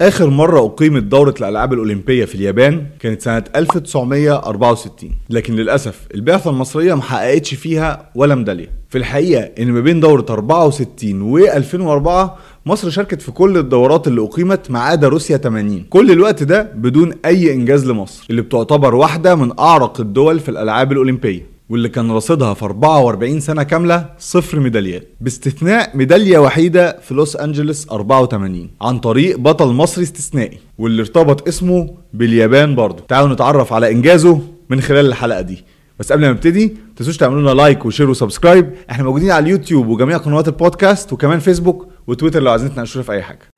آخر مرة أقيمت دورة الألعاب الأولمبية في اليابان كانت سنة 1964 لكن للأسف البعثة المصرية محققتش فيها ولا ميدالية. في الحقيقة إن ما بين دورة 64 و 2004 مصر شاركت في كل الدورات اللي أقيمت ما عدا روسيا 80 كل الوقت ده بدون أي إنجاز لمصر اللي بتعتبر واحدة من أعرق الدول في الألعاب الأولمبية. واللي كان رصيدها في 44 سنة كاملة صفر ميداليات باستثناء ميدالية وحيدة في لوس أنجلوس 84 عن طريق بطل مصري استثنائي واللي ارتبط اسمه باليابان برضه. تعالوا نتعرف على إنجازه من خلال الحلقة دي. بس قبل ما نبتدي تنسوش تعملوا لنا like و share و subscribe. إحنا موجودين على اليوتيوب وجميع قنوات البودكاست وكمان فيسبوك وتويتر لو عايزين تناقشونا في أي حاجة.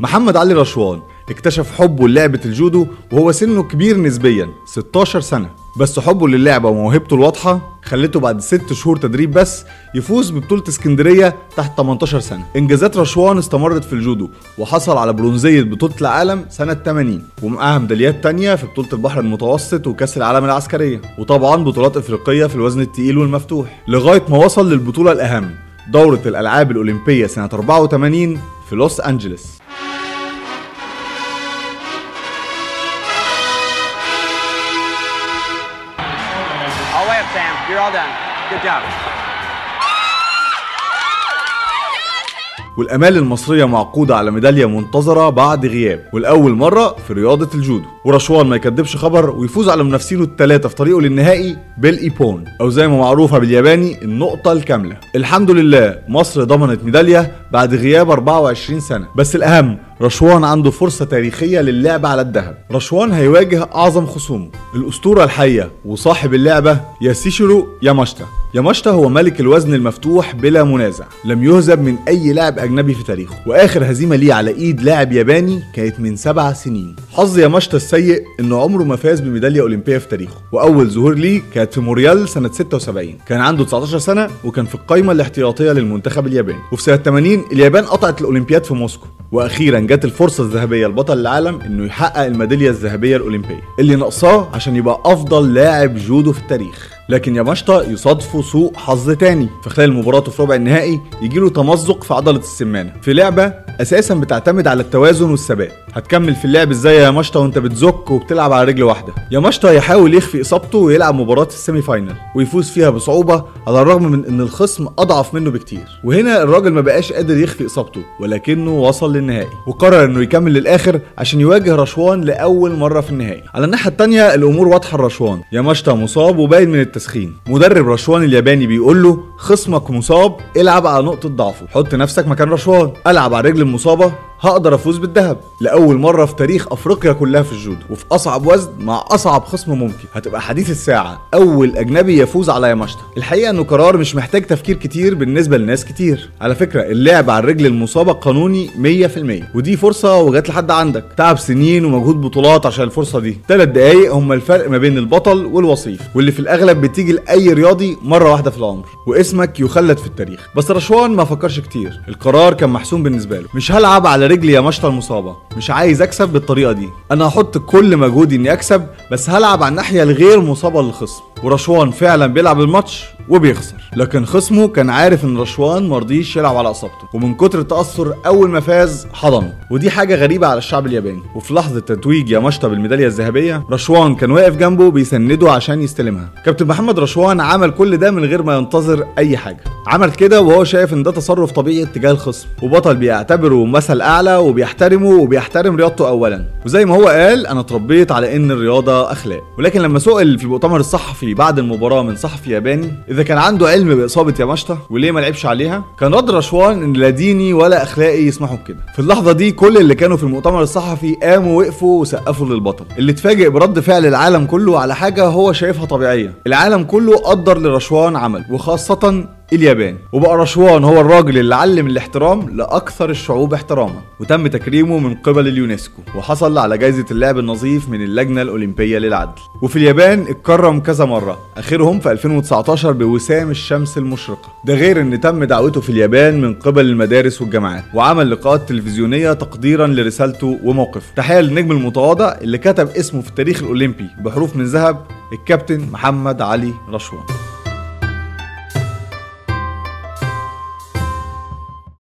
محمد علي رشوان اكتشف حبه للعبة الجودو وهو سنه كبير نسبيا 16 سنة. بس حبه للعبة وموهبته الواضحة خلته بعد 6 شهور تدريب بس يفوز ببطولة اسكندرية تحت 18 سنة. إنجازات رشوان استمرت في الجودو وحصل على برونزية بطولة العالم سنة 80 ومعاها ميداليات تانية في بطولة البحر المتوسط وكأس العالم العسكرية. وطبعا بطولات إفريقية في الوزن التقيل والمفتوح. لغاية ما وصل للبطولة الأهم دورة الألعاب الأولمبية سنة 84 في لوس أنجلوس. Up, Sam. You're all done. Good job. والأمال المصرية معقودة على ميدالية منتظرة بعد غياب والأول مرة في رياضة الجودو ورشوان ما يكدبش خبر ويفوز على منافسينه الثلاثه في طريقه للنهائي بالإيبون أو زي ما معروفة بالياباني النقطة الكاملة الحمد لله مصر ضمنت ميدالية بعد غياب 24 سنة بس الأهم رشوان عنده فرصة تاريخية للعب على الذهب. رشوان هيواجه أعظم خصومه الأسطورة الحية وصاحب اللعبة ياسيشيرو ياماشتا. ياماشتا هو ملك الوزن المفتوح بلا منازع لم يهزم من أي لاعب أجنبي في تاريخه. وآخر هزيمة ليه على إيد لاعب ياباني كانت من سبع سنين. حظ ياماشتا السيء إنه عمره ما فاز بميدالية أولمبية في تاريخه وأول ظهور ليه كانت في موريال سنة 76 كان عنده 19 سنة وكان في القائمة الاحتياطية للمنتخب الياباني. وفي سنة 80 اليابان قطعت الأولمبياد في موسكو. وأخيرا جت الفرصة الذهبية لبطل العالم إنه يحقق الميدالية الذهبية الأولمبية اللي ناقصاه عشان يبقى أفضل لاعب جودو في التاريخ. لكن ياماشتا يصادفه سوء حظ تاني. في خلال مباراته في ربع النهائي يجيله تمزق في عضلة السمانة. في لعبة أساسا بتعتمد على التوازن والثبات. هتكمل في اللعب إزاي يا ياماشتا وأنت بتزك وبتلعب على رجل واحدة؟ ياماشتا يحاول يخفي إصابته ويلعب مباراة ال semi final ويفوز فيها بصعوبة على الرغم من إن الخصم أضعف منه بكتير. وهنا الراجل ما بقاش قادر يخفي إصابته ولكنه وصل للنهائي وقرر إنه يكمل للآخر عشان يواجه رشوان لأول مرة في النهائي. على الناحية الثانية الأمور واضحة لرشوان. ياماشتا مصاب وباين من التسخين. مدرب رشوان الياباني بيقول له خصمك مصاب العب على نقطة ضعفه. حط نفسك مكان رشوان. ألعب على الرجل المصابة هقدر أفوز بالذهب لأول مرة في تاريخ أفريقيا كلها في الجودو وفي أصعب وزن مع أصعب خصم ممكن. هتبقى حديث الساعة أول أجنبي يفوز على ياماشتا. الحقيقة إنه قرار مش محتاج تفكير كتير بالنسبة لناس كتير. على فكرة اللعب على الرجل المصابه قانوني 100% ودي فرصة وجات لحد عندك. تعب سنين ومجهود بطولات عشان الفرصة دي. ثلاث دقايق هم الفرق ما بين البطل والوصيف واللي في الأغلب بتيجي لأي رياضي مرة واحدة في العمر. واسمك يخلد في التاريخ. بس رشوان ما فكرش كتير. القرار كان محسوم بالنسبة له. مش هلعب على رجلي يا مشطه المصابة. مش عايز أكسب بالطريقة دي. أنا هحط كل مجهودي إني أكسب بس هلعب على الناحية الغير مصابة للخصم. ورشوان فعلا بيلعب الماتش وبيخسر. لكن خصمه كان عارف إن رشوان مرضيش يلعب على إصابته. ومن كتر التأثر أول ما فاز حضنه. ودي حاجة غريبة على الشعب الياباني. وفي لحظة تتويج ياماشتا بالميداليه الذهبية رشوان كان واقف جنبه بيسنده عشان يستلمها. كابتن محمد رشوان عمل كل ده من غير ما ينتظر أي حاجة. عمل كده وهو شايف إن ده تصرف طبيعي اتجاه الخصم. وبطل بيعتبره مثل أعلى وبيحترمه وبيحترم رياضته اولا. وزي ما هو قال أنا اتربيت على إن الرياضة أخلاق. ولكن لما سئل في المؤتمر الصحفي بعد المباراة من صحفي ياباني إذا كان عنده علم بإصابة ياماشتا وليه ما لعبش عليها كان رد رشوان إن لا ديني ولا أخلاقي يسمحوا بكده. في اللحظة دي كل اللي كانوا في المؤتمر الصحفي قاموا وقفوا وسقفوا للبطل. اللي اتفاجئ برد فعل العالم كله على حاجة هو شايفها طبيعية. العالم كله قدر لرشوان عمل وخاصة اليابان. وبقى رشوان هو الراجل اللي علم الاحترام لأكثر الشعوب احتراما وتم تكريمه من قبل اليونسكو وحصل على جائزه اللعب النظيف من اللجنة الأولمبية للعدل. وفي اليابان اتكرم كذا مرة اخرهم في 2019 بوسام الشمس المشرقة. ده غير إن تم دعوته في اليابان من قبل المدارس والجامعات وعمل لقاءات تلفزيونية تقديرا لرسالته وموقفه. تحية للنجم المتواضع اللي كتب اسمه في التاريخ الأولمبي بحروف من ذهب الكابتن محمد علي رشوان.